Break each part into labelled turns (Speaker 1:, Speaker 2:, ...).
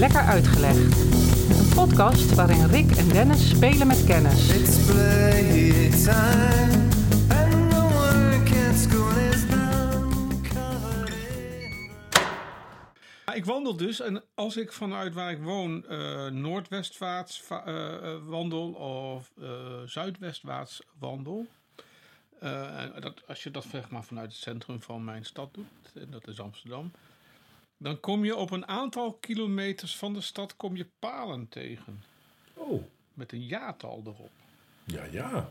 Speaker 1: Lekker Uitgelegd. Een podcast waarin Rick en Dennis spelen met kennis.
Speaker 2: Ik wandel dus en als ik vanuit waar ik woon eh, noordwestwaarts eh, eh, wandel of eh, zuidwestwaarts wandel. eh, dat, als je dat zeg maar, vanuit het centrum van mijn stad doet, en dat is Amsterdam. Dan kom je op een aantal kilometers van de stad kom je palen tegen.
Speaker 3: Oh,
Speaker 2: Met een jaartal erop.
Speaker 3: ja, ja.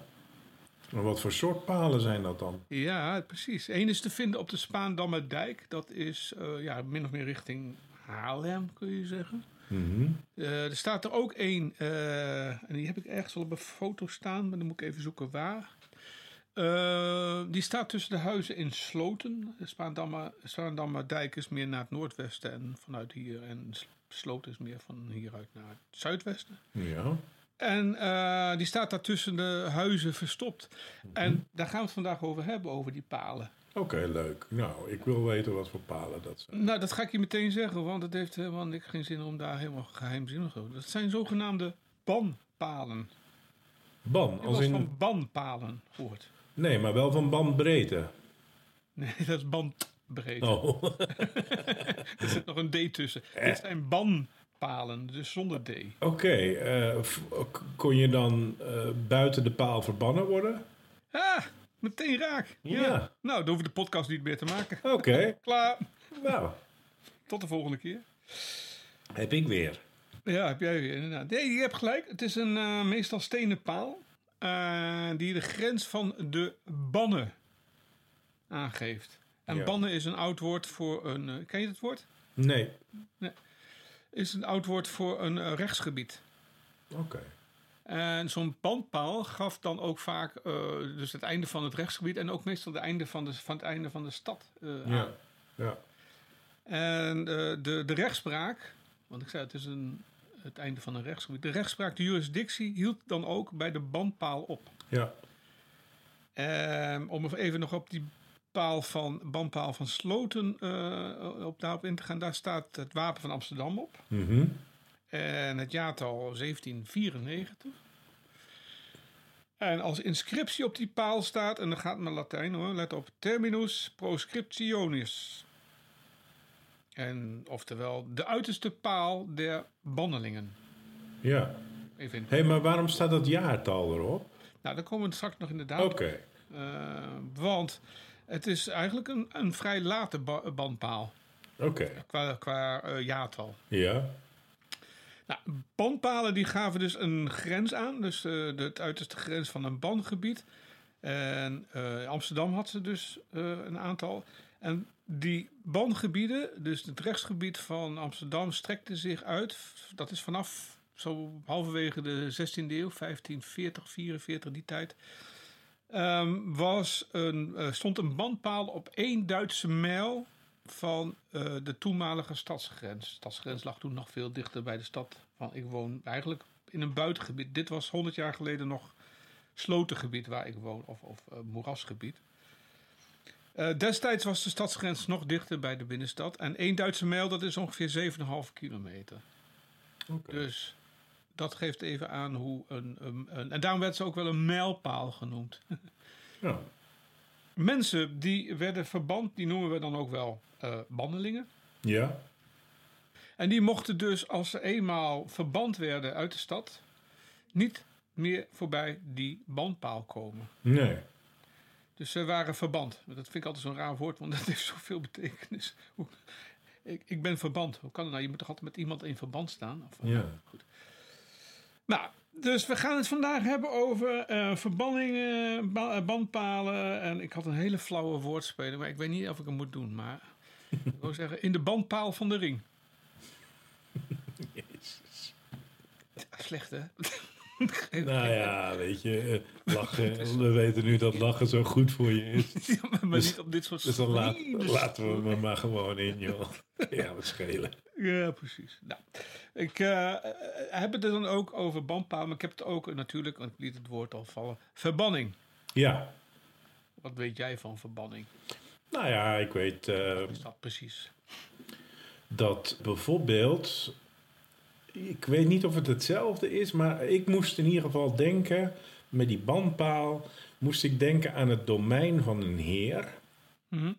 Speaker 3: Maar wat voor soort palen zijn dat dan?
Speaker 2: Ja, precies. Eén is te vinden op de Spaandammerdijk. Dat is eh, ja, min of meer richting Haarlem, kun je zeggen.
Speaker 3: Mhm.
Speaker 2: Eh, er staat er ook één, eh, en die heb ik ergens wel op een foto staan, maar dan moet ik even zoeken waar. Eh, die staat tussen de huizen in Sloten. Spaandammer, Spaandammer is meer naar het noordwesten en vanuit hier. En Sloten is meer van hieruit naar het zuidwesten.
Speaker 3: Ja.
Speaker 2: En eh, die staat daar tussen de huizen verstopt. En daar gaan we het vandaag over hebben, over die palen.
Speaker 3: Oké, leuk. Nou, ik wil weten wat voor palen dat zijn.
Speaker 2: Nou, dat ga ik je meteen zeggen, want het heeft helemaal niks geen zin om daar helemaal geheimzinnig over. Dat zijn zogenaamde banpalen.
Speaker 3: Ban, als in...
Speaker 2: van banpalen gehoord.
Speaker 3: Nee, maar wel van bandbreedte.
Speaker 2: Nee, dat is bandbreedte.
Speaker 3: Oh,
Speaker 2: Er zit nog een D tussen. Dit zijn banpalen, dus zonder D.
Speaker 3: oké. eh, kon je dan eh, buiten de paal verbannen worden?
Speaker 2: Ah, meteen raak. Ja.
Speaker 3: Ja.
Speaker 2: Nou, dan hoeven we de podcast niet meer te maken.
Speaker 3: Oké,
Speaker 2: Klaar.
Speaker 3: nou,
Speaker 2: Tot de volgende keer.
Speaker 3: heb ik weer.
Speaker 2: Ja, heb jij weer inderdaad. Nee, je hebt gelijk. Het is een eh, meestal stenen paal. Eh, die de grens van de bannen aangeeft. En
Speaker 3: Ja.
Speaker 2: bannen is een oud woord voor een... eh, ken je het woord?
Speaker 3: Nee.
Speaker 2: Is een oud woord voor een eh, rechtsgebied.
Speaker 3: Oké.
Speaker 2: En zo'n bandpaal gaf dan ook vaak dus het einde van het rechtsgebied en ook meestal het einde van, de, van het einde van de stad.
Speaker 3: Ja.
Speaker 2: aan.
Speaker 3: Ja.
Speaker 2: En de, de rechtspraak, want ik zei het is een, het einde van een rechtsgebied. De rechtspraak, de jurisdictie, hield dan ook bij de bandpaal op.
Speaker 3: Ja.
Speaker 2: Ehm, om even nog op die paal van, bandpaal van Sloten eh, op, daarop in te gaan. Daar staat het wapen van Amsterdam op.
Speaker 3: Mhm.
Speaker 2: En het jaartal 1794. En als inscriptie op die paal staat, en dan gaat het maar Latijn hoor, let op, terminus proscriptionis. En oftewel, de uiterste paal der bannelingen.
Speaker 3: Ja.
Speaker 2: Even
Speaker 3: hey, maar waarom staat dat jaartal erop?
Speaker 2: Nou, daar komen we straks nog inderdaad
Speaker 3: Oké.
Speaker 2: Eh, want het is eigenlijk een, een vrij late ba- bandpaal
Speaker 3: Oké.
Speaker 2: qua, qua eh, jaartal.
Speaker 3: Ja.
Speaker 2: Nou, bandpalen die gaven dus een grens aan, dus eh, de, het uiterste grens van een bandgebied. En Amsterdam had ze dus een aantal. En die bandgebieden, dus het rechtsgebied van Amsterdam, strekte zich uit. Dat is vanaf zo halverwege de 16e eeuw, 1540, 44, die tijd. ehm, was een, eh, stond een bandpaal op één Duitse mijl van eh, de toenmalige stadsgrens. De stadsgrens lag toen nog veel dichter bij de stad. Van, ik woon eigenlijk in een buitengebied. Dit was 100 jaar geleden nog slotengebied waar ik woon, of, of eh, moerasgebied. Eh, destijds was de stadsgrens nog dichter bij de binnenstad. En één Duitse mijl, dat is ongeveer 7,5 kilometer. Dus dat geeft even aan hoe een, een, een- En daarom werd ze ook wel een mijlpaal genoemd.
Speaker 3: Ja.
Speaker 2: Mensen die werden verband, die noemen we dan ook wel eh bandelingen.
Speaker 3: Ja.
Speaker 2: En die mochten dus, als ze eenmaal verband werden uit de stad, niet meer voorbij die bandpaal komen.
Speaker 3: Nee.
Speaker 2: Dus ze waren verband. Dat vind ik altijd zo'n raar woord, want dat heeft zoveel betekenis. Ik, ik ben verband. Hoe kan het nou? Je moet toch altijd met iemand in verband staan? Of,
Speaker 3: Ja.
Speaker 2: Goed. Nou, dus we gaan het vandaag hebben over eh, verbanningen, ba- eh, bandpalen. En ik had een hele flauwe woordspeling, maar ik weet niet of ik hem moet doen. Maar ik wil zeggen, in de bandpaal van de ring.
Speaker 3: Jezus.
Speaker 2: Slecht, hè?
Speaker 3: Nou ja, weet je, eh, lachen. We weten nu dat lachen zo goed voor je is.
Speaker 2: Ja, maar, maar
Speaker 3: Dus-
Speaker 2: niet op dit soort
Speaker 3: Dus dan laat- laten we me maar gewoon in, joh. Ja, wat schelen.
Speaker 2: Ja, precies. Nou, ik eh, eh, heb het er dan ook over bandpaal, maar ik heb het ook natuurlijk, want ik liet het woord al vallen, verbanning.
Speaker 3: Ja.
Speaker 2: Wat weet jij van verbanning?
Speaker 3: Nou ja, ik weet
Speaker 2: Wat is dat precies?
Speaker 3: dat bijvoorbeeld ik weet niet of het hetzelfde is, maar ik moest in ieder geval denken, met die bandpaal, moest ik denken aan het domein van een heer.
Speaker 2: Mhm.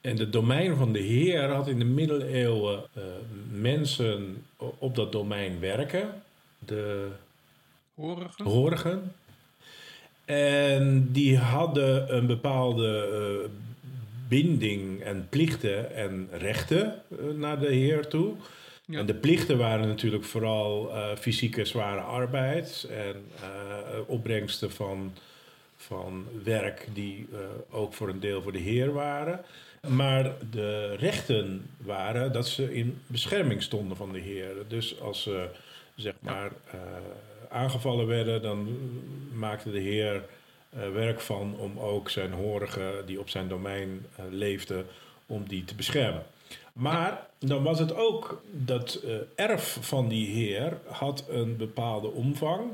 Speaker 3: En het domein van de heer had in de middeleeuwen eh, mensen op dat domein werken. De
Speaker 2: Horige.
Speaker 3: horigen. En die hadden een bepaalde eh, binding en plichten en rechten eh, naar de heer toe.
Speaker 2: Ja.
Speaker 3: En de plichten waren natuurlijk vooral eh, fysieke zware arbeid en eh, opbrengsten van, van werk die eh, ook voor een deel voor de heer waren. Maar de rechten waren dat ze in bescherming stonden van de heer. Dus als ze zeg maar aangevallen werden, dan maakte de heer werk van om ook zijn horigen die op zijn domein leefden, om die te beschermen. Maar dan was het ook dat eh, erf van die heer had een bepaalde omvang.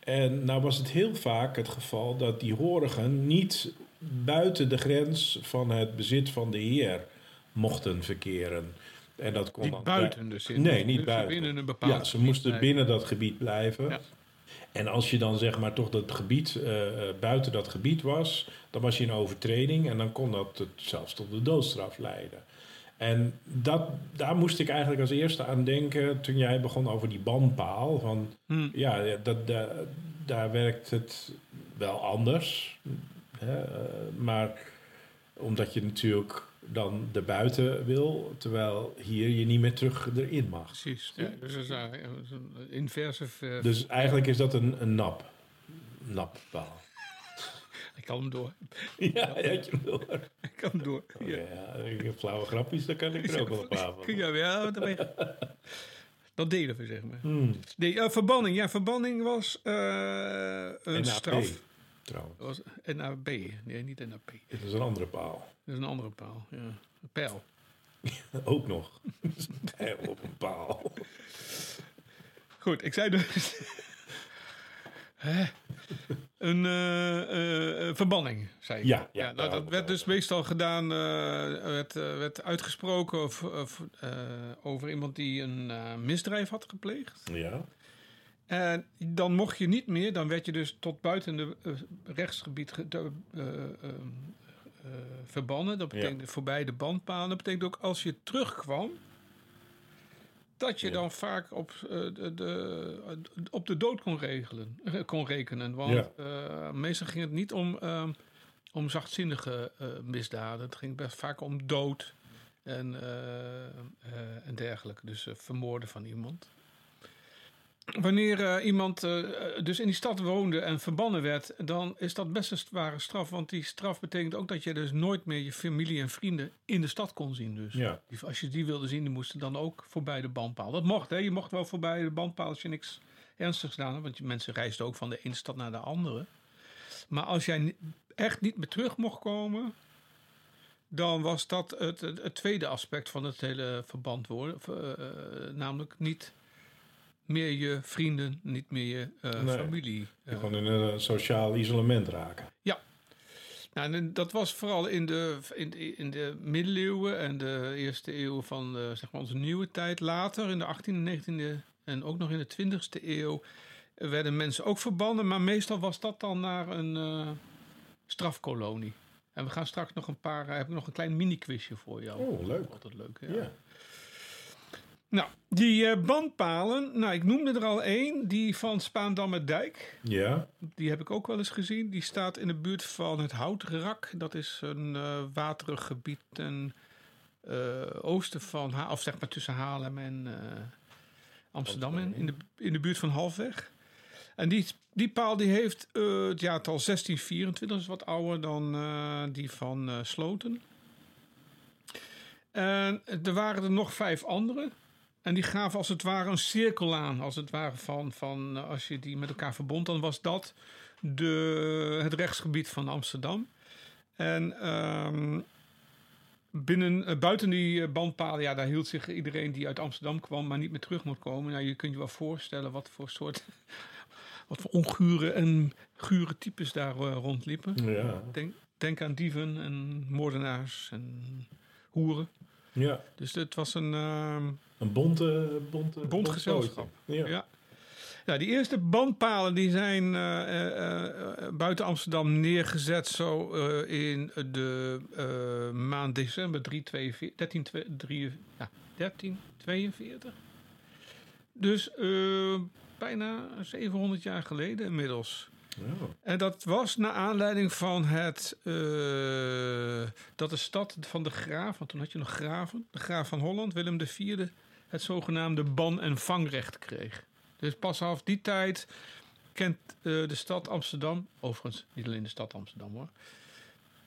Speaker 3: En nou was het heel vaak het geval dat die horigen niet buiten de grens van het bezit van de heer mochten verkeren. En dat kon dan
Speaker 2: Niet buiten dus. in-
Speaker 3: Nee, niet
Speaker 2: dus
Speaker 3: buiten.
Speaker 2: Binnen een bepaald
Speaker 3: Ja, ze moesten
Speaker 2: blijven.
Speaker 3: binnen dat gebied blijven.
Speaker 2: Ja.
Speaker 3: En als je dan zeg maar toch dat gebied eh, eh, buiten dat gebied was, dan was je in overtreding en dan kon dat zelfs tot de doodstraf leiden. En dat, daar moest ik eigenlijk als eerste aan denken toen jij begon over die bandpaal. Van,
Speaker 2: Hm.
Speaker 3: ja, ja, dat, da- daar werkt het wel anders. Hè, eh, maar omdat je natuurlijk dan erbuiten wil, terwijl hier je niet meer terug erin mag.
Speaker 2: Precies. Ja, dus dat is eh, een inverse. ver-
Speaker 3: Dus eigenlijk is dat een, een nap. Nappaal.
Speaker 2: Ik kan hem door.
Speaker 3: Ja, had je hem door.
Speaker 2: Ik kan hem door.
Speaker 3: Oké,
Speaker 2: Ja.
Speaker 3: ja, ik heb flauwe grapjes, dan kan ik er ook wel een paar van.
Speaker 2: Ja, ja, dat, ben je- dat deden we, zeg maar.
Speaker 3: Hmm.
Speaker 2: Nee, eh, verbanning. Ja, verbanning was eh, een
Speaker 3: NAP,
Speaker 2: straf.
Speaker 3: trouwens.
Speaker 2: Dat was NAB. Nee, niet NAP.
Speaker 3: Dit is een andere paal.
Speaker 2: Dat is een andere paal. Ja. Een pijl.
Speaker 3: Ook nog. Pijl op een paal.
Speaker 2: Goed, ik zei dus... Een eh, eh, eh, verbanning, zei ik.
Speaker 3: Ja, ja,
Speaker 2: nou, dat werd dus meestal gedaan, eh, werd, werd uitgesproken of, of, over iemand die een misdrijf had gepleegd.
Speaker 3: Ja.
Speaker 2: En dan mocht je niet meer, dan werd je dus tot buiten de rechtsgebied ge- verbannen. Dat betekent voorbij de bandpalen. Dat betekent ook als je terugkwam, dat je
Speaker 3: Ja.
Speaker 2: dan vaak op, eh, de, de, op de dood kon, regelen, kon rekenen. Want
Speaker 3: Ja.
Speaker 2: eh, meestal ging het niet om, eh, om zachtzinnige eh, misdaden. Het ging best vaak om dood en, en dergelijke. Dus vermoorden van iemand. Wanneer eh, iemand eh, dus in die stad woonde en verbannen werd, dan is dat best een zware straf. Want die straf betekent ook dat je dus nooit meer je familie en vrienden in de stad kon zien. Dus
Speaker 3: Ja.
Speaker 2: Als je die wilde zien, die moesten dan ook voorbij de bandpaal. Dat mocht, hè? Je mocht wel voorbij de bandpaal als je niks ernstigs gedaan had. Want mensen reisden ook van de ene stad naar de andere. Maar als jij echt niet meer terug mocht komen, dan was dat het, het, het tweede aspect van het hele verband worden. Eh, namelijk niet meer je vrienden, niet meer je eh,
Speaker 3: Nee.
Speaker 2: familie.
Speaker 3: Je
Speaker 2: eh,
Speaker 3: kon in een sociaal isolement raken.
Speaker 2: Nou, en dat was vooral in de, in, de- in de middeleeuwen en de eerste eeuw van de, zeg maar onze nieuwe tijd. Later, in de 18e, 19e en ook nog in de 20e eeuw, eh, werden mensen ook verbannen. Maar meestal was dat dan naar een eh, strafkolonie. En we gaan straks nog een paar, eh, heb ik nog een klein mini-quizje voor jou.
Speaker 3: Oh, leuk.
Speaker 2: Altijd leuk?
Speaker 3: Ja.
Speaker 2: Nou, die eh, bandpalen, nou, ik noemde er al één, die van Spaandammer-Dijk.
Speaker 3: Ja.
Speaker 2: Die heb ik ook wel eens gezien. Die staat in de buurt van het Houtrak. Dat is een eh, waterig gebied ten eh, oosten van, Ha- of zeg maar tussen Haarlem en Amsterdam, in, in, de, in de buurt van Halfweg. En die, die paal die heeft het jaartal 1624, dat is wat ouder dan die van Sloten. En er waren er nog vijf andere. En die gaven als het ware een cirkel aan. Als het ware van, van eh, als je die met elkaar verbond, dan was dat de, het rechtsgebied van Amsterdam. En ehm, binnen, eh, buiten die eh, bandpalen, ja, daar hield zich iedereen die uit Amsterdam kwam, maar niet meer terug moet komen. Nou, je kunt je wel voorstellen wat voor soort, wat voor ongure en gure types daar rondliepen.
Speaker 3: Ja.
Speaker 2: Denk, denk aan dieven en moordenaars en hoeren.
Speaker 3: Ja,
Speaker 2: Dus het was een... ehm,
Speaker 3: een bonte, bonte,
Speaker 2: Bont gezelschap.
Speaker 3: Ja.
Speaker 2: Ja. Ja, die eerste bandpalen die zijn eh, eh, eh, buiten Amsterdam neergezet zo in de maand december 342, 13, twee- drie- ja, 1342. Dus bijna 700 jaar geleden inmiddels.
Speaker 3: Ja.
Speaker 2: En dat was naar aanleiding van het dat de stad van de graaf, want toen had je nog graven, de graaf van Holland, Willem IV, het zogenaamde ban- en vangrecht kreeg. Dus pas vanaf die tijd kent eh, de stad Amsterdam, overigens niet alleen de stad Amsterdam hoor,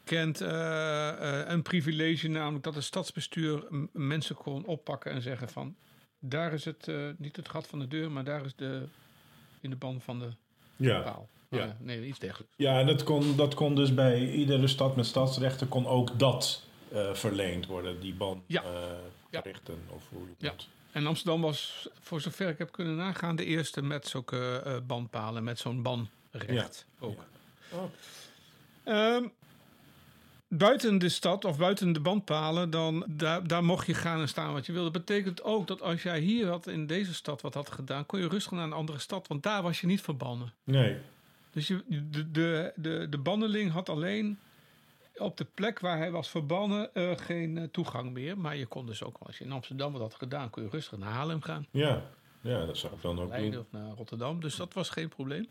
Speaker 2: kent eh, eh, een privilege, namelijk dat het stadsbestuur mensen kon oppakken en zeggen van, daar is het, niet het gat van de deur, maar daar is de, in de ban van de
Speaker 3: Ja.
Speaker 2: paal.
Speaker 3: Ja.
Speaker 2: Eh, nee, iets dergelijks.
Speaker 3: Ja, dat kon, dat kon dus bij iedere stad met stadsrechten kon ook dat verleend worden, die ban
Speaker 2: Ja. Ja.
Speaker 3: rechten of hoe je het
Speaker 2: Ja. En Amsterdam was, voor zover ik heb kunnen nagaan, de eerste met zulke eh, bandpalen, met zo'n banrecht ook.
Speaker 3: Oh.
Speaker 2: Ehm, buiten de stad of buiten de bandpalen, dan daar, daar mocht je gaan en staan wat je wilde. Dat betekent ook dat als jij hier had in deze stad wat had gedaan, kon je rustig naar een andere stad, want daar was je niet verbannen.
Speaker 3: Nee,
Speaker 2: Dus je, de, de, de, de banneling had alleen op de plek waar hij was verbannen eh, geen eh, toegang meer. Maar je kon dus ook, als je in Amsterdam wat had gedaan, kon je rustig naar Haarlem gaan.
Speaker 3: ja. Ja, dat zou ik dan ook
Speaker 2: Leiden
Speaker 3: doen.
Speaker 2: of naar Rotterdam. Dus dat was geen probleem.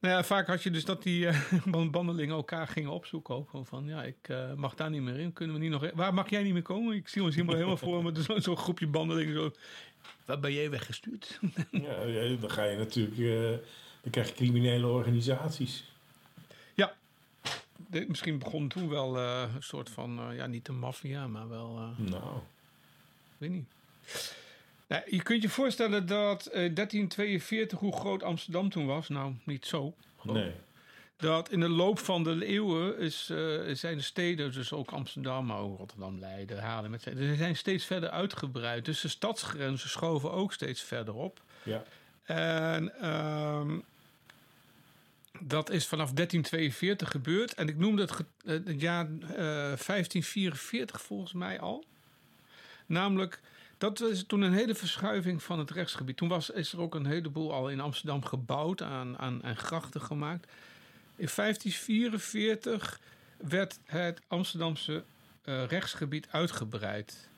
Speaker 2: Nou ja, vaak had je dus dat die eh, ban- bannelingen elkaar gingen opzoeken. Ook gewoon van, ja, ik mag daar niet meer in. Kunnen we niet nog... Waar mag jij niet meer komen? Ik zie ons helemaal, helemaal voor me. Zo'n zo'n groepje bannelingen. Zo. Waar ben jij weggestuurd?
Speaker 3: Ja, dan ga je natuurlijk, dan krijg je criminele organisaties.
Speaker 2: Misschien begon toen wel eh, een soort van, eh, ja, niet de maffia, maar wel, eh,
Speaker 3: Nou,
Speaker 2: ik weet niet. Nou, je kunt je voorstellen dat eh, 1342, hoe groot Amsterdam toen was. Nou, niet zo. groot.
Speaker 3: nee.
Speaker 2: dat in de loop van de eeuwen is, zijn de steden, dus ook Amsterdam, maar ook Rotterdam, Leiden, Haarlem, et cetera, die zijn steeds verder uitgebreid. Dus de stadsgrenzen schoven ook steeds verder op.
Speaker 3: Ja.
Speaker 2: En ehm, dat is vanaf 1342 gebeurd. En ik noemde het, eh, het jaar eh, 1544 volgens mij al. Namelijk, dat was toen een hele verschuiving van het rechtsgebied. Toen was, is er ook een heleboel al in Amsterdam gebouwd, aan, aan, aan grachten gemaakt. In 1544 werd het Amsterdamse eh, rechtsgebied uitgebreid.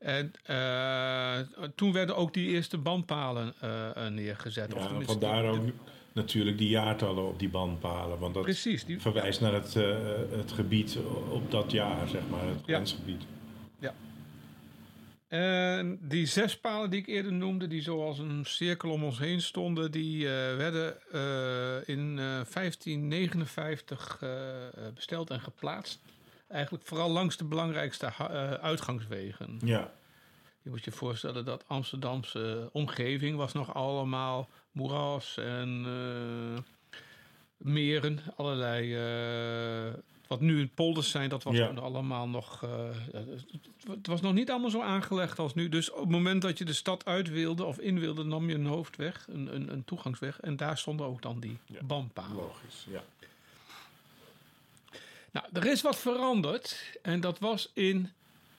Speaker 2: En eh, toen werden ook die eerste bandpalen eh, eh, neergezet. Of
Speaker 3: Ja,
Speaker 2: tenminste,
Speaker 3: vandaar ook natuurlijk die jaartallen op die bandpalen. Want dat
Speaker 2: precies, die,
Speaker 3: verwijst naar het, eh, het gebied op dat jaar, zeg maar, het
Speaker 2: Ja.
Speaker 3: grensgebied.
Speaker 2: En die zes palen die ik eerder noemde, die zoals een cirkel om ons heen stonden, die eh, werden eh, in eh, 1559 eh, eh, besteld en geplaatst. Eigenlijk vooral langs de belangrijkste uitgangswegen.
Speaker 3: Ja,
Speaker 2: Je moet je voorstellen dat Amsterdamse omgeving was nog allemaal moeras en eh, meren, allerlei. eh, wat nu in polders zijn, dat was
Speaker 3: Ja.
Speaker 2: allemaal nog. eh, het- was nog niet allemaal zo aangelegd als nu. Dus op het moment dat je de stad uit wilde of in wilde, nam je een hoofdweg, een, een, een toegangsweg. En daar stonden ook dan die
Speaker 3: Ja. logisch. Ja.
Speaker 2: Nou, er is wat veranderd. En dat was in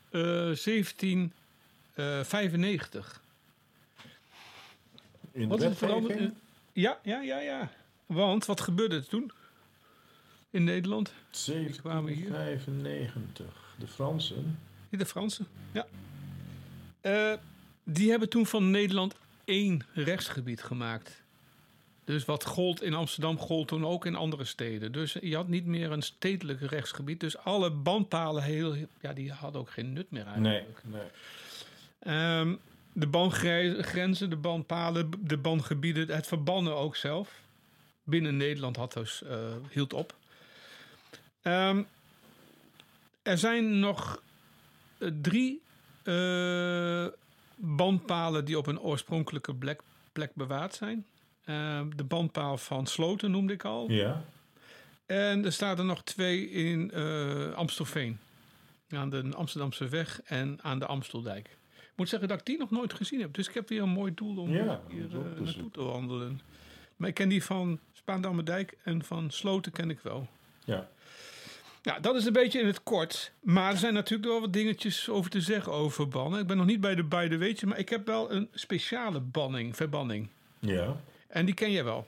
Speaker 2: eh 1795.
Speaker 3: In de
Speaker 2: Wat is veranderd?
Speaker 3: wetgeving?
Speaker 2: Ja, ja, ja, ja. Want wat gebeurde er toen? In Nederland? kwamen hier.
Speaker 3: 1795. De Fransen.
Speaker 2: De Fransen, ja. Eh, die hebben toen van Nederland één rechtsgebied gemaakt. Dus wat gold in Amsterdam, gold toen ook in andere steden. Dus je had niet meer een stedelijk rechtsgebied. Dus alle bandpalen, heel, ja, die hadden ook geen nut meer
Speaker 3: Nee,
Speaker 2: eigenlijk.
Speaker 3: nee.
Speaker 2: Ehm, de bandgrenzen, de bandpalen, de bandgebieden, het verbannen ook zelf. Binnen Nederland had dus, eh, hield op. Ehm, er zijn nog eh, drie eh, bandpalen die op een oorspronkelijke plek, plek bewaard zijn. Ehm, de bandpaal van Sloten noemde ik al.
Speaker 3: Ja,
Speaker 2: En er staan er nog twee in eh Amstelveen. Aan de Amsterdamse weg en aan de Amsteldijk. Ik moet zeggen dat ik die nog nooit gezien heb. Dus ik heb weer een mooi doel om
Speaker 3: Ja,
Speaker 2: hier eh, naartoe te wandelen. Maar ik ken die van Spaandammerdijk en van Sloten ken ik wel.
Speaker 3: ja.
Speaker 2: Ja, dat is een beetje in het kort. Maar er zijn natuurlijk wel wat dingetjes over te zeggen over bannen. Ik ben nog niet bij de beide weetje, maar ik heb wel een speciale banning, verbanning.
Speaker 3: Ja.
Speaker 2: En die ken jij wel.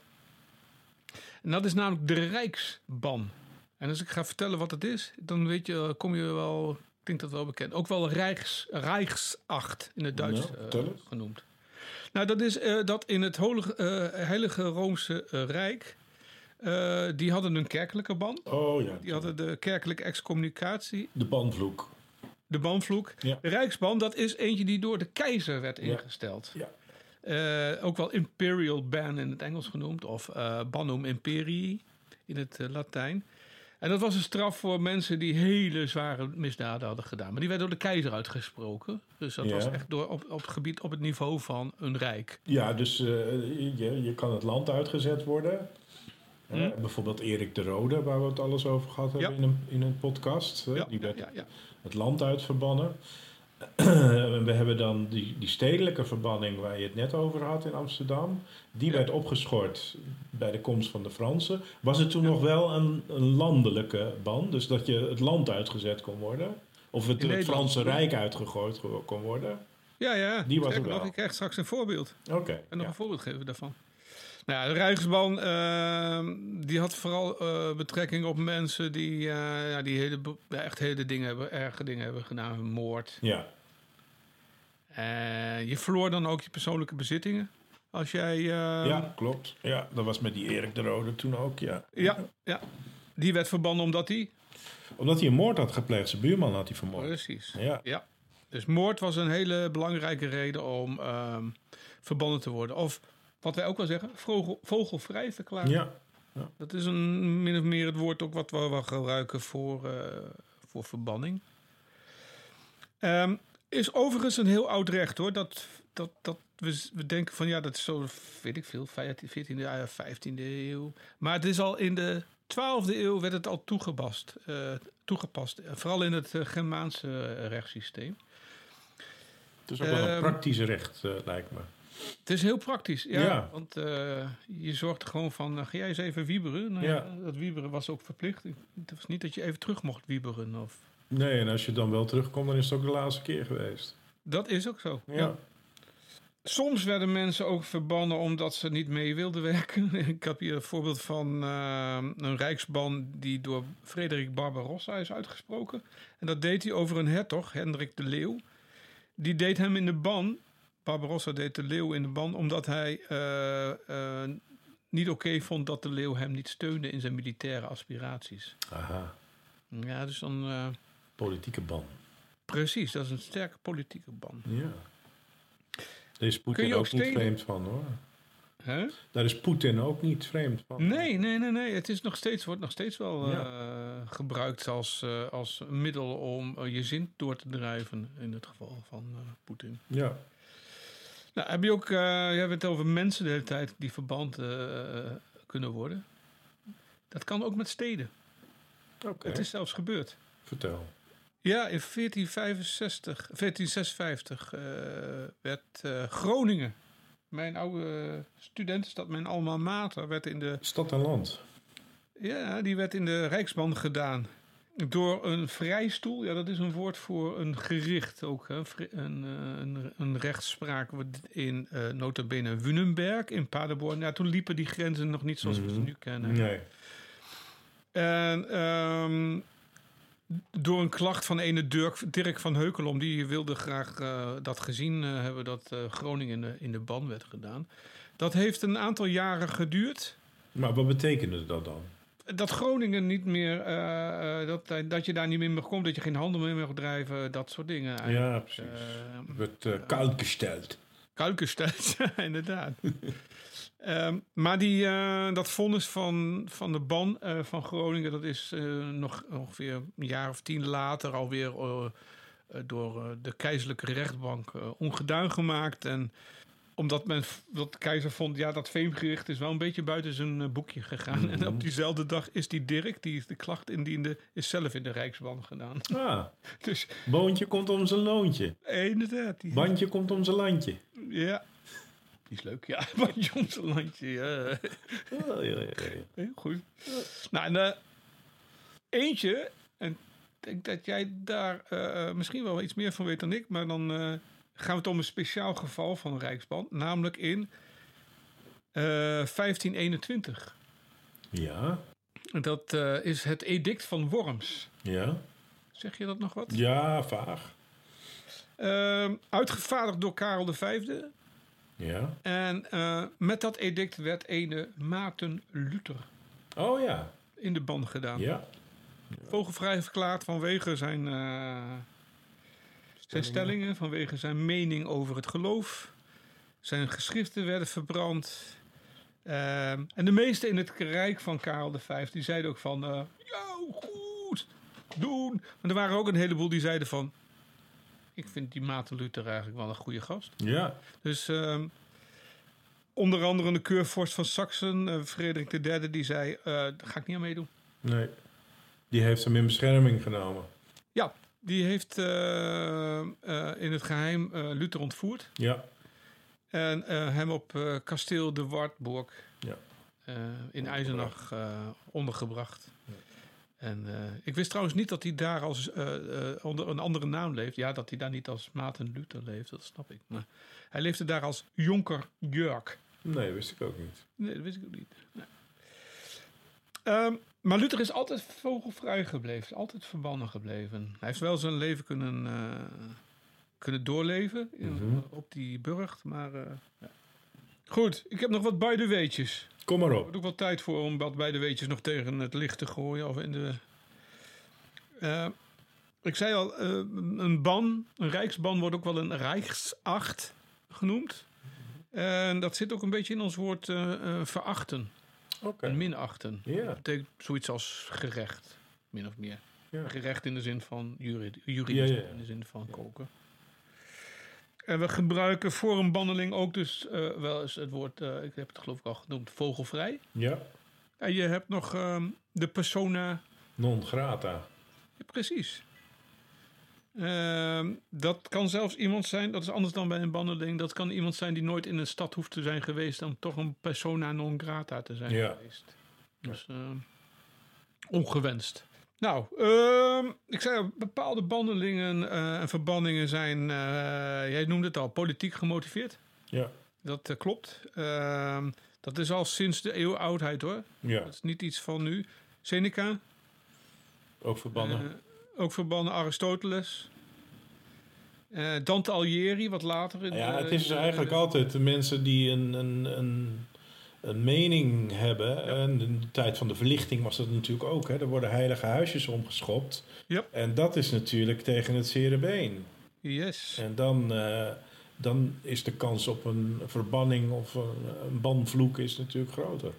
Speaker 2: En dat is namelijk de Rijksban. En als ik ga vertellen wat het is, dan weet je, kom je wel, ik denk dat wel bekend. Ook wel Rijks, Rijksacht in het Duits
Speaker 3: Nou,
Speaker 2: eh, genoemd. Nou, dat is eh, dat in het Holige, eh, Heilige Roomse Rijk, die hadden een kerkelijke ban.
Speaker 3: Oh ja.
Speaker 2: Die hadden de kerkelijke excommunicatie,
Speaker 3: De banvloek.
Speaker 2: de banvloek.
Speaker 3: Ja.
Speaker 2: De Rijksban, dat is eentje die door de keizer werd ingesteld.
Speaker 3: Ja.
Speaker 2: Ook wel imperial ban in het Engels genoemd, of eh banum imperii in het Latijn. En dat was een straf voor mensen die hele zware misdaden hadden gedaan. Maar die werd door de keizer uitgesproken. Dus dat
Speaker 3: Ja.
Speaker 2: was echt door, op, op het gebied, op het niveau van een rijk.
Speaker 3: Ja, dus eh, je, je kan het land uitgezet worden. Bijvoorbeeld Erik de Rode, waar we het alles over gehad hebben
Speaker 2: Ja.
Speaker 3: in, een, in een podcast.
Speaker 2: Ja,
Speaker 3: Die werd het land uitverbannen. We hebben dan die, die stedelijke verbanning waar je het net over had in Amsterdam. Die
Speaker 2: Ja.
Speaker 3: werd opgeschort bij de komst van de Fransen. Was het toen nog wel een, een landelijke ban? Dus dat je het land uitgezet kon worden? Of het, het. Franse Rijk uitgegooid ge- kon worden?
Speaker 2: Ja, ja.
Speaker 3: Die was er
Speaker 2: Sterker nog,
Speaker 3: wel.
Speaker 2: ik krijg straks een voorbeeld.
Speaker 3: Oké.
Speaker 2: Kan nog
Speaker 3: ja.
Speaker 2: een voorbeeld geven daarvan. Nou de Rijksban eh, die had vooral eh, betrekking op mensen die, eh, ja, die hele, echt hele dingen hebben, erge dingen hebben gedaan. Moord.
Speaker 3: ja.
Speaker 2: Eh, je verloor dan ook je persoonlijke bezittingen. Als jij... eh,
Speaker 3: Ja, klopt. Ja, dat was met die Erik de Rode toen ook, ja.
Speaker 2: ja, ja. Die werd verbannen omdat hij...
Speaker 3: Omdat hij een moord had gepleegd. Zijn buurman had hij vermoord.
Speaker 2: Precies.
Speaker 3: Ja,
Speaker 2: Ja. Dus moord was een hele belangrijke reden om ehm, verbannen te worden. Of wat wij ook wel zeggen, vogel, vogelvrij verklaren.
Speaker 3: ja.
Speaker 2: Dat is een, min of meer het woord ook wat we wel gebruiken voor, eh, voor verbanning. Ehm, is overigens een heel oud recht hoor. Dat, dat, dat we, we denken van ja, dat is zo, weet ik veel, 14e, ja, 15e eeuw. Maar het is al in de 12e eeuw werd het al toegepast. eh, toegepast vooral in het eh, Germaanse rechtssysteem.
Speaker 3: Het is ook wel een
Speaker 2: Ehm,
Speaker 3: praktisch recht, lijkt me.
Speaker 2: Het is heel praktisch, ja.
Speaker 3: Ja.
Speaker 2: Want eh, je zorgt er gewoon van, eh, ga jij eens even wieberen? Nou,
Speaker 3: Ja.
Speaker 2: Dat wieberen was ook verplicht. Het was niet dat je even terug mocht wieberen. Of...
Speaker 3: Nee, en als je dan wel terugkomt, dan is het ook de laatste keer geweest.
Speaker 2: Dat is ook zo.
Speaker 3: Ja.
Speaker 2: Soms werden mensen ook verbannen omdat ze niet mee wilden werken. Ik heb hier een voorbeeld van eh, een rijksban die door Frederik Barbarossa is uitgesproken. En dat deed hij over een hertog, Hendrik de Leeuw. Die deed hem in de ban. Barbarossa deed de Leeuw in de ban omdat hij eh, eh, niet oké vond dat de Leeuw hem niet steunde in zijn militaire aspiraties.
Speaker 3: Aha,
Speaker 2: Ja, dus dan... eh,
Speaker 3: politieke ban.
Speaker 2: precies, dat is een sterke politieke ban.
Speaker 3: Ja. Daar is Poetin ook, niet vreemd van, hoor.
Speaker 2: Hè?
Speaker 3: Daar is Poetin ook niet vreemd van.
Speaker 2: Nee, nee, nee, nee. Het is nog steeds, wordt nog steeds wel
Speaker 3: Ja.
Speaker 2: gebruikt als, als middel om je zin door te drijven. In het geval van Poetin.
Speaker 3: Ja.
Speaker 2: Nou, heb je ook, eh jij hebt het over mensen de hele tijd die verband eh, kunnen worden. Dat kan ook met steden.
Speaker 3: Oké,
Speaker 2: Het is zelfs gebeurd.
Speaker 3: vertel.
Speaker 2: Ja, in 1465, 1456 eh, werd eh, Groningen, mijn oude studentenstad, mijn alma mater, werd in de
Speaker 3: Stad en land.
Speaker 2: Ja, die werd in de Rijksban gedaan. Door een vrijstoel. Ja, dat is een woord voor een gericht ook. Hè. Een, eh, een, een rechtspraak in uh, notabene Wunenberg in Paderborn. Ja, toen liepen die grenzen nog niet zoals we ze
Speaker 3: Mhm.
Speaker 2: nu kennen.
Speaker 3: Nee.
Speaker 2: En ehm, door een klacht van ene Dirk, Dirk van Heukelom... die wilde graag eh, dat gezien hebben dat Groningen in de, in de ban werd gedaan. Dat heeft een aantal jaren geduurd
Speaker 3: Maar wat betekende dat dan?
Speaker 2: Dat Groningen niet meer, eh, eh, dat, dat je daar niet meer mag komen, dat je geen handel meer mag drijven, dat soort dingen. eigenlijk.
Speaker 3: Ja, precies.
Speaker 2: Eh,
Speaker 3: Werd uh, koud gesteld.
Speaker 2: Kuikenstelt, ja, inderdaad. Ehm, maar die, eh, dat vonnis van, van de ban eh, van Groningen, dat is eh, nog ongeveer een jaar of tien later alweer eh, eh, door eh, de keizerlijke rechtbank eh, ongedaan gemaakt. En omdat men, dat de keizer vond, ja, dat veemgericht is wel een beetje buiten zijn eh, boekje gegaan. En op diezelfde dag is die Dirk, die de klacht indiende, is zelf in de Rijksban gedaan.
Speaker 3: Ah,
Speaker 2: Dus
Speaker 3: boontje komt om zijn loontje.
Speaker 2: inderdaad. Die,
Speaker 3: Bandje komt om zijn landje.
Speaker 2: Ja. Die is leuk, ja. Bandje om zijn landje. Ja.
Speaker 3: Oh, ja, ja, ja.
Speaker 2: Goed. Nou, en eh, eentje En ik denk dat jij daar eh, misschien wel iets meer van weet dan ik. Maar dan gaan we het om een speciaal geval van Rijksband. Namelijk in eh, 1521.
Speaker 3: Ja,
Speaker 2: En Dat eh, is het edict van Worms.
Speaker 3: ja,
Speaker 2: Zeg je dat nog wat?
Speaker 3: ja, vaag.
Speaker 2: Ehm, uitgevaardigd door Karel V.
Speaker 3: Ja.
Speaker 2: En eh, met dat edict werd ene Maarten Luther
Speaker 3: Oh ja,
Speaker 2: in de ban gedaan.
Speaker 3: ja.
Speaker 2: Vogelvrij verklaard vanwege zijn, zijn stellingen, vanwege zijn mening over het geloof. Zijn geschriften werden verbrand. Ehm, en de meesten in het rijk van Karel V die zeiden ook van... eh ja, goed, doen. Maar er waren ook een heleboel die zeiden van... Ik vind die Maarten Luther eigenlijk wel een goede gast.
Speaker 3: Ja,
Speaker 2: Dus ehm, onder andere de keurvorst van Saxen, eh, Frederik III, die zei... eh, daar ga ik niet aan meedoen.
Speaker 3: nee. Die heeft hem in bescherming genomen.
Speaker 2: Ja, die heeft eh, eh, in het geheim eh, Luther ontvoerd.
Speaker 3: Ja,
Speaker 2: En hem op kasteel de Wartburg
Speaker 3: ja.
Speaker 2: in Eisenach eh, ondergebracht. En eh, ik wist trouwens niet dat hij daar als, onder een andere naam leeft. Ja, dat hij daar niet als Maarten Luther leeft, dat snap ik. Maar hij leefde daar als Jonker Jörg.
Speaker 3: Nee, wist ik ook niet.
Speaker 2: Nee, dat wist ik ook niet. Nee. Ehm, maar Luther is altijd vogelvrij gebleven, altijd verbannen gebleven. Hij heeft wel zijn leven kunnen, eh, kunnen doorleven in-
Speaker 3: Mhm.
Speaker 2: op die burcht, maar... eh, ja. Goed, ik heb nog wat bij de weetjes.
Speaker 3: Kom maar op.
Speaker 2: wordt ook wel tijd voor om wat bij de weetjes nog tegen het licht te gooien. Of in de, Eh, ik zei al, een ban, een rijksban wordt ook wel een rijksacht genoemd. En dat zit ook een beetje in ons woord verachten
Speaker 3: Oké.
Speaker 2: en minachten. Dat betekent zoiets als gerecht, min of meer. Gerecht in de zin van juridisch, in de zin van koken. En we gebruiken voor een banneling ook dus eh, wel eens het woord, eh, ik heb het geloof ik al genoemd, vogelvrij.
Speaker 3: ja.
Speaker 2: En je hebt nog ehm, de persona,
Speaker 3: Non grata.
Speaker 2: ja, precies. Ehm, dat kan zelfs iemand zijn, dat is anders dan bij een banneling. Dat kan iemand zijn die nooit in een stad hoeft te zijn geweest om toch een persona non grata te zijn
Speaker 3: Ja.
Speaker 2: geweest. Dus ehm, ongewenst. Nou, ehm, ik zei al, bepaalde bandelingen eh, en verbanningen zijn, eh, jij noemde het al, politiek gemotiveerd.
Speaker 3: Ja,
Speaker 2: Dat eh, klopt. Dat is al sinds de eeuwoudheid hoor.
Speaker 3: ja.
Speaker 2: Dat is niet iets van nu. Seneca,
Speaker 3: Ook verbannen.
Speaker 2: Ook verbannen Aristoteles. Eh, Dante Alighieri, wat later. In
Speaker 3: ja,
Speaker 2: de-
Speaker 3: het is dus
Speaker 2: de-
Speaker 3: eigenlijk altijd de mensen die een, een, een, een mening hebben. En in de tijd van de verlichting was dat natuurlijk ook. Hè. Er worden heilige huisjes omgeschopt.
Speaker 2: Ja.
Speaker 3: En dat is natuurlijk tegen het zere been.
Speaker 2: Yes.
Speaker 3: En dan, eh, dan is de kans op een verbanning of een, een banvloek is natuurlijk groter.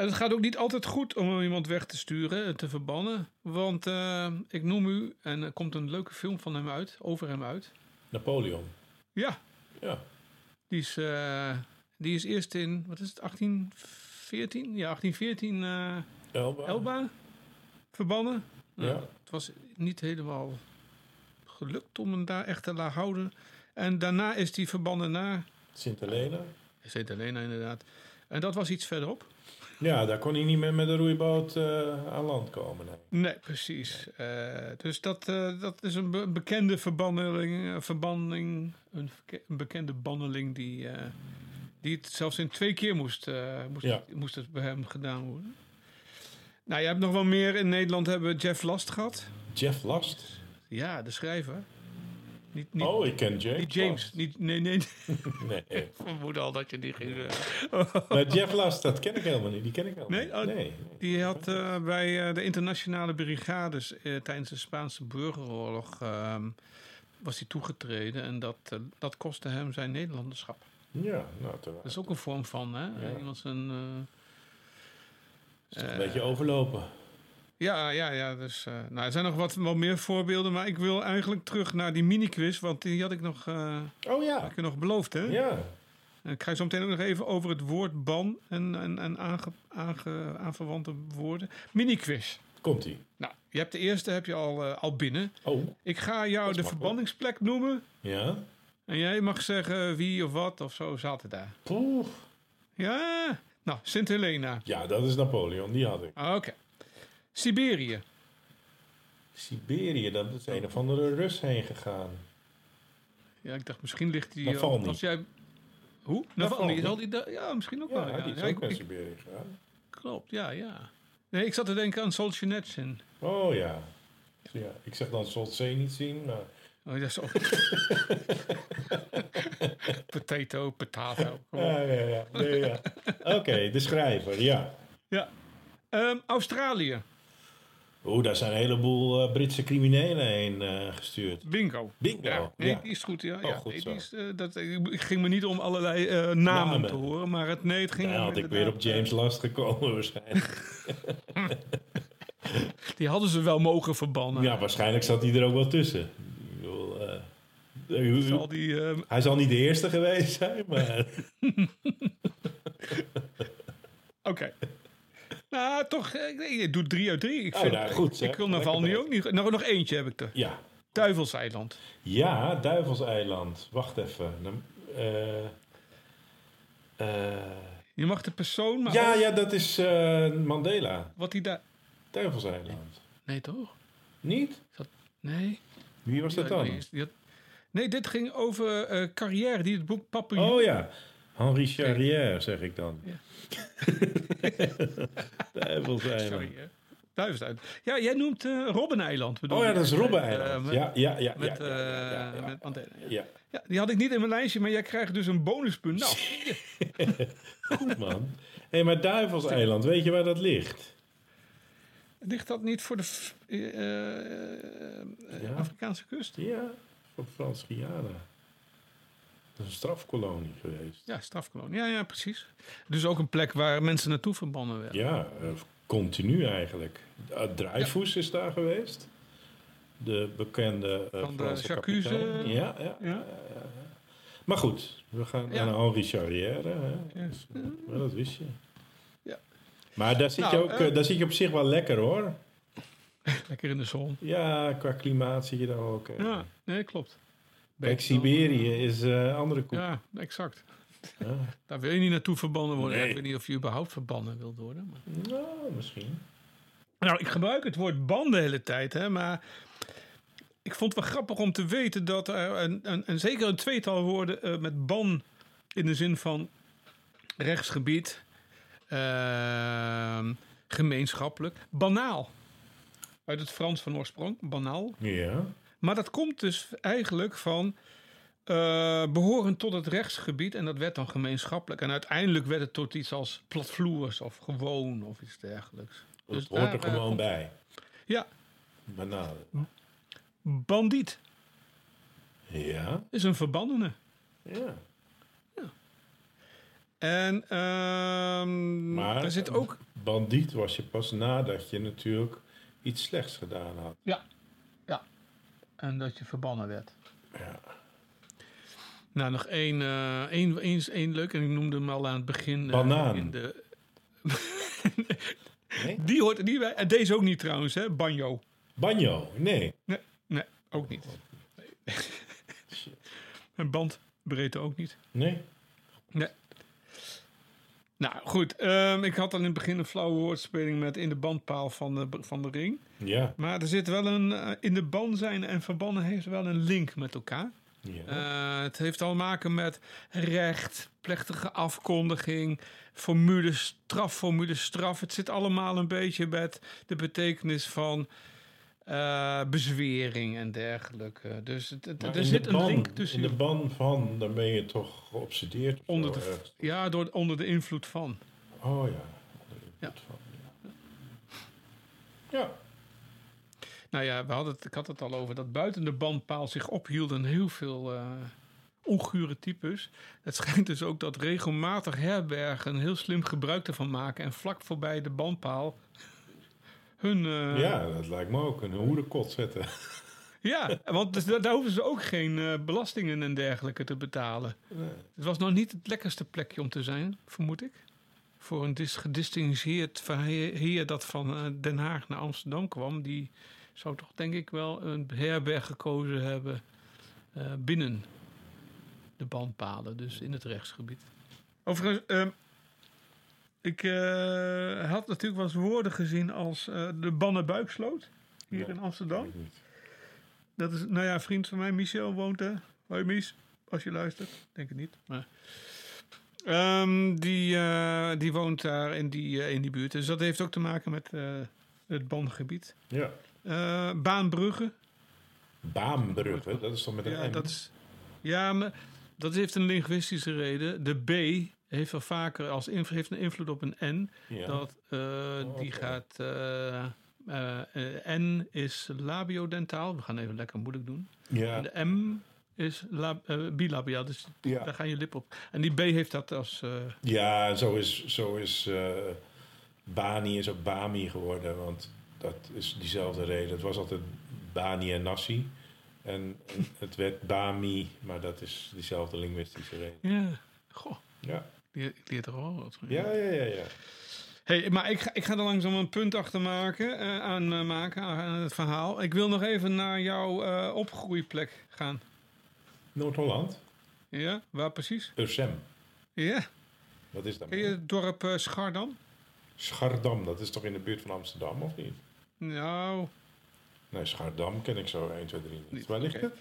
Speaker 2: En het gaat ook niet altijd goed om iemand weg te sturen en te verbannen. Want eh, ik noem u, en er komt een leuke film van hem uit, over hem uit.
Speaker 3: Napoleon.
Speaker 2: Ja,
Speaker 3: Ja.
Speaker 2: die is, eh, die is eerst in, wat is het, 1814? Ja, 1814 eh,
Speaker 3: Elba.
Speaker 2: Elba verbannen.
Speaker 3: Ja.
Speaker 2: Nou, het was niet helemaal gelukt om hem daar echt te laten houden. En daarna is hij verbannen naar
Speaker 3: Sint Helena.
Speaker 2: Sint Helena inderdaad. En dat was iets verderop.
Speaker 3: Ja, daar kon hij niet meer met een roeiboot eh, aan land komen. Nee.
Speaker 2: Nee, precies. Eh, dus dat, eh, dat is een be- bekende verbanneling, verbanning, een, bekende banneling die, die het zelfs in twee keer moest, moest,
Speaker 3: Ja.
Speaker 2: moest het bij hem gedaan worden. Nou, je hebt nog wel meer. In Nederland hebben we Jeff Last gehad.
Speaker 3: Jeff Last.
Speaker 2: Ja, de schrijver. Niet, niet,
Speaker 3: oh, ik ken James.
Speaker 2: niet James.
Speaker 3: Last.
Speaker 2: Niet, nee, nee.
Speaker 3: Nee.
Speaker 2: Ik vermoed al dat je die ging... eh,
Speaker 3: Maar Jeff Last, dat ken ik helemaal niet. Die ken ik helemaal
Speaker 2: Nee?
Speaker 3: niet.
Speaker 2: Oh,
Speaker 3: nee.
Speaker 2: Die had eh, bij eh, de internationale brigades tijdens de Spaanse burgeroorlog ehm, was hij toegetreden en dat, dat kostte hem zijn Nederlanderschap.
Speaker 3: Ja, nou,
Speaker 2: Dat is ook een vorm van, hè?
Speaker 3: Ja.
Speaker 2: Iemand zijn.
Speaker 3: is een beetje overlopen.
Speaker 2: Ja, ja, ja. Dus, eh, nou, er zijn nog wat, wat meer voorbeelden, maar ik wil eigenlijk terug naar die mini-quiz, want die had ik nog, eh,
Speaker 3: Oh ja.
Speaker 2: had ik je nog beloofd, hè?
Speaker 3: Ja.
Speaker 2: En ik ga zo meteen ook nog even over het woord ban en, en, en aange, aange, aanverwante woorden. Mini-quiz.
Speaker 3: Komt ie.
Speaker 2: Nou, je hebt de eerste heb je al, eh, al binnen.
Speaker 3: Oh.
Speaker 2: Ik ga jou de verbanningsplek noemen.
Speaker 3: Ja.
Speaker 2: En jij mag zeggen wie of wat of zo zat het daar.
Speaker 3: Poeh.
Speaker 2: Ja, nou, Sint Helena.
Speaker 3: Ja, dat is Napoleon. Die had ik.
Speaker 2: Oké. Siberië.
Speaker 3: Siberië, dat is een of andere Rus heen gegaan.
Speaker 2: Ja, ik dacht misschien ligt die...
Speaker 3: Navalny.
Speaker 2: Als jij... Hoe?
Speaker 3: Navalny.
Speaker 2: Navalny. Die ja, misschien ook
Speaker 3: Ja,
Speaker 2: wel. Ja,
Speaker 3: die is
Speaker 2: Ja,
Speaker 3: ook
Speaker 2: ik-
Speaker 3: naar Siberië gegaan.
Speaker 2: klopt, ja, ja. Nee, ik zat te denken aan Solzhenitsyn.
Speaker 3: Oh ja. ja. Ik zeg dan zien, maar...
Speaker 2: Oh, dat is ook... potato, potato. Op.
Speaker 3: Ja, ja, ja. Nee, ja. Oké, de schrijver, ja.
Speaker 2: Ja. Ehm, Australië.
Speaker 3: Oeh, daar zijn een heleboel eh, Britse criminelen heen eh, gestuurd.
Speaker 2: Bingo.
Speaker 3: Bingo,
Speaker 2: Ja, nee,
Speaker 3: ja.
Speaker 2: die is goed. Ja,
Speaker 3: Oh,
Speaker 2: ja.
Speaker 3: goed
Speaker 2: nee, die is, eh, dat, ik ging me niet om allerlei namen,
Speaker 3: Namen.
Speaker 2: te horen, maar het, nee, het ging om
Speaker 3: had ik weer op James Last gekomen waarschijnlijk.
Speaker 2: Die hadden ze wel mogen verbannen.
Speaker 3: Ja, waarschijnlijk zat hij er ook wel tussen. Ik bedoel,
Speaker 2: Zal die, eh,
Speaker 3: hij zal niet de eerste geweest zijn, maar...
Speaker 2: Oké. Nou, toch, eh, je doet drie uit drie. Ik,
Speaker 3: Oh,
Speaker 2: vind,
Speaker 3: nou, goed,
Speaker 2: ik, ik wil Navalny
Speaker 3: bezig.
Speaker 2: ook niet. Nog, nog eentje heb ik er.
Speaker 3: Ja,
Speaker 2: Duivelseiland.
Speaker 3: ja Duivelseiland. Wacht even. Dan, eh, eh,
Speaker 2: Je mag de persoon, maar
Speaker 3: ja, ja, dat is eh, Mandela.
Speaker 2: wat hij daar...
Speaker 3: Duivelseiland.
Speaker 2: Nee, toch?
Speaker 3: Niet?
Speaker 2: Nee.
Speaker 3: Wie was dat dan?
Speaker 2: Nee, dit ging over eh, carrière, die het boek Papillon.
Speaker 3: Oh ja, Henri Charrière zeg ik dan.
Speaker 2: Ja.
Speaker 3: Duivelseiland.
Speaker 2: Sorry. Duivelseiland. Ja, jij noemt eh Robbeneiland.
Speaker 3: Oh ja, dat is
Speaker 2: Eh,
Speaker 3: Robbeneiland.
Speaker 2: met-
Speaker 3: ja, ja, ja.
Speaker 2: Met,
Speaker 3: ja,
Speaker 2: met Mandela. Ja.
Speaker 3: Ja,
Speaker 2: die had ik niet in mijn lijstje, maar jij krijgt dus een bonuspunt. Nou,
Speaker 3: goed man. Hé, hey, maar Duivelseiland, weet je waar dat ligt?
Speaker 2: ligt dat niet voor de. Afrikaanse kust?
Speaker 3: Ja, van Frans Guyana. Is een strafkolonie geweest.
Speaker 2: Ja, strafkolonie. Ja, ja, precies. Dus ook een plek waar mensen naartoe verbannen werden.
Speaker 3: Ja, eh, continu eigenlijk. Uh, Dreyfus is daar geweest. De bekende eh
Speaker 2: Van de eh,
Speaker 3: Ja, ja,
Speaker 2: Ja.
Speaker 3: Maar goed, we gaan naar Henri Charrière. Hè. Dus, eh, dat wist je.
Speaker 2: Ja.
Speaker 3: Maar daar zit,
Speaker 2: Nou,
Speaker 3: je ook,
Speaker 2: eh,
Speaker 3: eh, daar zit je op zich wel lekker hoor.
Speaker 2: Lekker in de zon.
Speaker 3: Ja, qua klimaat zit je daar ook. eh.
Speaker 2: Ja, nee, klopt.
Speaker 3: Kijk, Siberië is eh andere koek.
Speaker 2: Ja, exact.
Speaker 3: Ja.
Speaker 2: Daar wil je niet naartoe verbannen worden.
Speaker 3: Nee.
Speaker 2: Ik weet niet of je überhaupt verbannen wilt worden. Maar...
Speaker 3: Nou, misschien.
Speaker 2: Nou, ik gebruik het woord ban de hele tijd, hè, maar ik vond het wel grappig om te weten dat er een, een, een zeker een tweetal woorden eh, met ban in de zin van rechtsgebied, ehm, gemeenschappelijk, banaal. Uit het Frans van oorsprong, banaal.
Speaker 3: Ja.
Speaker 2: Maar dat komt dus eigenlijk van eh behorend tot het rechtsgebied en dat werd dan gemeenschappelijk. En uiteindelijk werd het tot iets als platvloers of gewoon of iets dergelijks.
Speaker 3: Dat
Speaker 2: Dus
Speaker 3: hoort
Speaker 2: daar,
Speaker 3: er
Speaker 2: eh,
Speaker 3: gewoon
Speaker 2: komt-
Speaker 3: bij.
Speaker 2: Ja,
Speaker 3: Bananen.
Speaker 2: bandiet
Speaker 3: Ja.
Speaker 2: is een verbannene.
Speaker 3: Ja.
Speaker 2: En ehm
Speaker 3: Maar
Speaker 2: er zit ook...
Speaker 3: bandiet was je pas nadat je natuurlijk iets slechts gedaan had.
Speaker 2: Ja, ja. En dat je verbannen werd.
Speaker 3: Ja.
Speaker 2: Nou, nog één, eh één, één, één leuk. En ik noemde hem al aan het begin. eh,
Speaker 3: Banaan.
Speaker 2: in de,
Speaker 3: Nee?
Speaker 2: die hoort er niet bij. En deze ook niet trouwens, hè? Banjo.
Speaker 3: Banjo? Nee.
Speaker 2: Nee, nee ook niet. Nee. en bandbreedte ook niet.
Speaker 3: Nee?
Speaker 2: Nee. Nou goed, ehm, ik had al in het begin een flauwe woordspeling met in de bandpaal van de, van de ring.
Speaker 3: Ja.
Speaker 2: Maar er zit wel een, eh, in de ban zijn en verbannen heeft wel een link met elkaar.
Speaker 3: ja.
Speaker 2: Eh, het heeft al maken met recht, plechtige afkondiging, formules, strafformules, straf. Het zit allemaal een beetje met de betekenis van eh, bezwering en dergelijke. Dus het, er zit een
Speaker 3: ban-
Speaker 2: link tussen.
Speaker 3: In de ban van, dan ben je toch geobsedeerd.
Speaker 2: Onder de-. Ja, door, onder de invloed van.
Speaker 3: Oh ja. Onder de
Speaker 2: Ja.
Speaker 3: invloed van, ja. Ja.
Speaker 2: Nou ja, we hadden het, ik had het al over dat buiten de bandpaal zich ophielden heel veel eh ongure types. Het schijnt dus ook dat regelmatig herbergen heel slim gebruik ervan maken en vlak voorbij de bandpaal hun. eh,
Speaker 3: ja, dat lijkt me ook. Een hoerenkot zetten.
Speaker 2: ja, want dus daar hoeven ze ook geen eh, belastingen en dergelijke te betalen. Het was nog niet het lekkerste plekje om te zijn, vermoed ik. Voor een dis gedistingeerd verheer heer dat van eh, Den Haag naar Amsterdam kwam, die zou toch denk ik wel een herberg gekozen hebben eh, binnen de bandpalen, dus in het rechtsgebied. Overigens, ehm, Ik eh, had natuurlijk wel eens woorden gezien als eh, de Bannenbuiksloot. Hier in Amsterdam.
Speaker 3: Ik.
Speaker 2: Dat is, nou ja, een vriend van mij, Michel, woont daar. Hoi Mies, als je luistert. Denk het niet, maar... Ehm, die, eh, die woont daar in die, in die buurt. Dus dat heeft ook te maken met het bangebied.
Speaker 3: Ja.
Speaker 2: Baanbrugge.
Speaker 3: Baanbrugge, dat is toch met een
Speaker 2: Ja,
Speaker 3: M?
Speaker 2: dat is, ja, maar dat heeft een linguïstische reden. De B heeft wel vaker als heeft een invloed op een N.
Speaker 3: Ja.
Speaker 2: Dat, eh, die
Speaker 3: oké.
Speaker 2: gaat... eh, eh, N is labiodentaal. We gaan even lekker moeilijk doen.
Speaker 3: ja.
Speaker 2: En de M is lab, bilabiaal, dus
Speaker 3: Ja.
Speaker 2: daar gaan je lip op. En die B heeft dat als...
Speaker 3: Ja, zo is, zo is Bani is ook Bami geworden, want dat is diezelfde reden. Het was altijd Bani en Nassi. En het werd Bami, maar dat is diezelfde linguïstische reden.
Speaker 2: ja, goh,
Speaker 3: Ja,
Speaker 2: ik leer toch wel wat
Speaker 3: ja, ja, ja. ja.
Speaker 2: Hey, maar ik ga, ik ga er langzaam een punt achter maken, eh, aan eh, maken aan het verhaal. Ik wil nog even naar jouw eh, opgroeiplek gaan.
Speaker 3: Noord-Holland,
Speaker 2: Ja, waar precies?
Speaker 3: Ursem.
Speaker 2: Ja,
Speaker 3: Wat is dat?
Speaker 2: ken je het dorp Schardam?
Speaker 3: Schardam, dat is toch in de buurt van Amsterdam, of niet?
Speaker 2: Nou,
Speaker 3: Nee, Schardam ken ik zo 1, 2, 3 niet. Waar ligt het?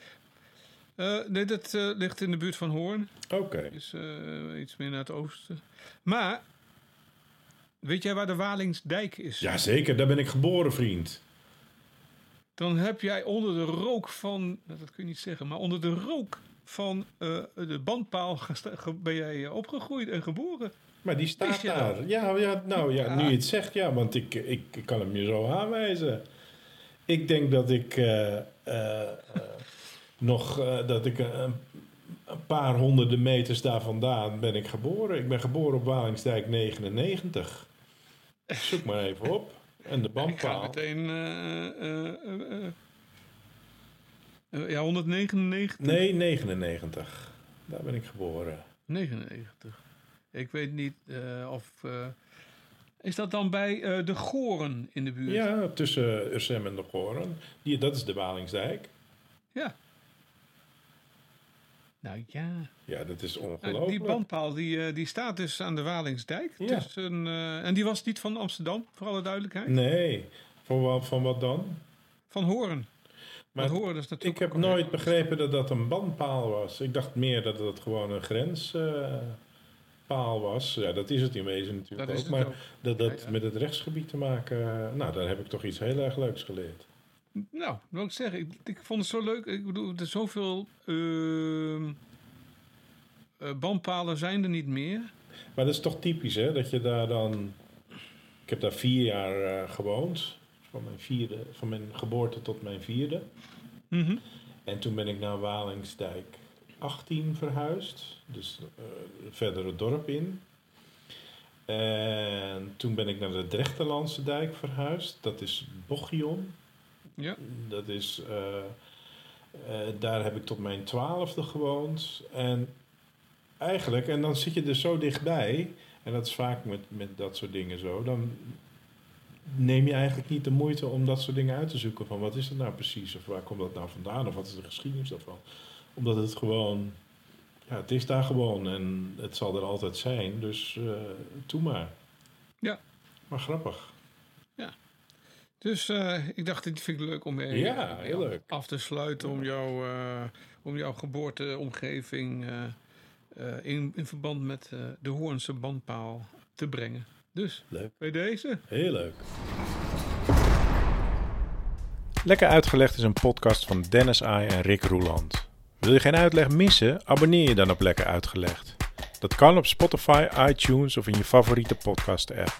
Speaker 2: Eh, nee, dat eh, ligt in de buurt van Hoorn.
Speaker 3: Oké.
Speaker 2: Dus eh, iets meer naar het oosten. Maar, weet jij waar de Walingsdijk is?
Speaker 3: Jazeker, daar ben ik geboren, vriend.
Speaker 2: Dan heb jij onder de rook van, nou, dat kun je niet zeggen, maar onder de rook van de bandpaal ben jij opgegroeid en geboren.
Speaker 3: Maar die staat daar. Ja, ja, nou ja, nu je het zegt, ja, want ik, ik, ik kan hem je zo aanwijzen. Ik denk dat ik nog eh, dat ik een, een paar honderden meters daar vandaan ben ik geboren. Ik ben geboren op Walingsdijk 99. Zoek maar even op. En de
Speaker 2: Ik ga
Speaker 3: bandpaal.
Speaker 2: meteen, eh, eh, ja, 199.
Speaker 3: Nee, 99. Daar ben ik geboren.
Speaker 2: 99. Ik weet niet of... is dat dan bij de Goren in de buurt?
Speaker 3: Ja, tussen Ursem en de Goren. Die, dat is de Walingsdijk.
Speaker 2: Ja. Nou ja.
Speaker 3: Ja, dat is
Speaker 2: Nou,
Speaker 3: ongelooflijk.
Speaker 2: die bandpaal die, eh, die staat dus aan de Walingsdijk.
Speaker 3: Ja.
Speaker 2: Tussen, eh, en die was niet van Amsterdam, voor alle duidelijkheid.
Speaker 3: Nee, van wat, van wat dan?
Speaker 2: Van Horen.
Speaker 3: Maar
Speaker 2: Horen is
Speaker 3: ik
Speaker 2: natuurlijk
Speaker 3: heb
Speaker 2: ook een
Speaker 3: nooit begrepen dat dat een bandpaal was. Ik dacht meer dat het gewoon een grenspaal was. Ja, dat is het in wezen natuurlijk
Speaker 2: Dat is
Speaker 3: ook. Maar
Speaker 2: ook.
Speaker 3: dat dat
Speaker 2: Ja, ja.
Speaker 3: met het rechtsgebied te maken... eh, nou, daar heb ik toch iets heel erg leuks geleerd.
Speaker 2: Nou, wil ik zeggen, ik, ik vond het zo leuk. Ik bedoel, er zoveel eh, bandpalen zijn er niet meer.
Speaker 3: Maar dat is toch typisch, hè? Dat je daar dan... Ik heb daar vier jaar eh, gewoond. Van mijn, vierde, van mijn geboorte tot mijn vierde.
Speaker 2: Mhm.
Speaker 3: En toen ben ik naar Walingsdijk 18 verhuisd. Dus eh, verder het dorp in. En toen ben ik naar de Drechterlandse dijk verhuisd. Dat is Bochion.
Speaker 2: Ja.
Speaker 3: Dat is, eh, eh, daar heb ik tot mijn twaalfde gewoond. En eigenlijk, en dan zit je er zo dichtbij. En dat is vaak met, met dat soort dingen zo. Dan neem je eigenlijk niet de moeite om dat soort dingen uit te zoeken. Van wat is het nou precies? Of waar komt dat nou vandaan? Of wat is de geschiedenis daarvan? Omdat het gewoon... Ja, het is daar gewoon en het zal er altijd zijn. Dus doe maar.
Speaker 2: Ja.
Speaker 3: Maar grappig.
Speaker 2: Dus eh, ik dacht, dit vind ik leuk om mee
Speaker 3: Ja,
Speaker 2: eh,
Speaker 3: heel leuk.
Speaker 2: af te sluiten. Om, jou, eh, om jouw geboorteomgeving eh, eh, in, in verband met eh, de Hoornse bandpaal te brengen. Dus
Speaker 3: Leuk.
Speaker 2: bij deze.
Speaker 3: Heel leuk. Lekker Uitgelegd is een podcast van Dennis Ai en Rick Roeland. Wil je geen uitleg missen? Abonneer je dan op Lekker Uitgelegd. Dat kan op Spotify, iTunes of in je favoriete podcast-app.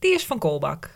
Speaker 4: die is van Kolbak.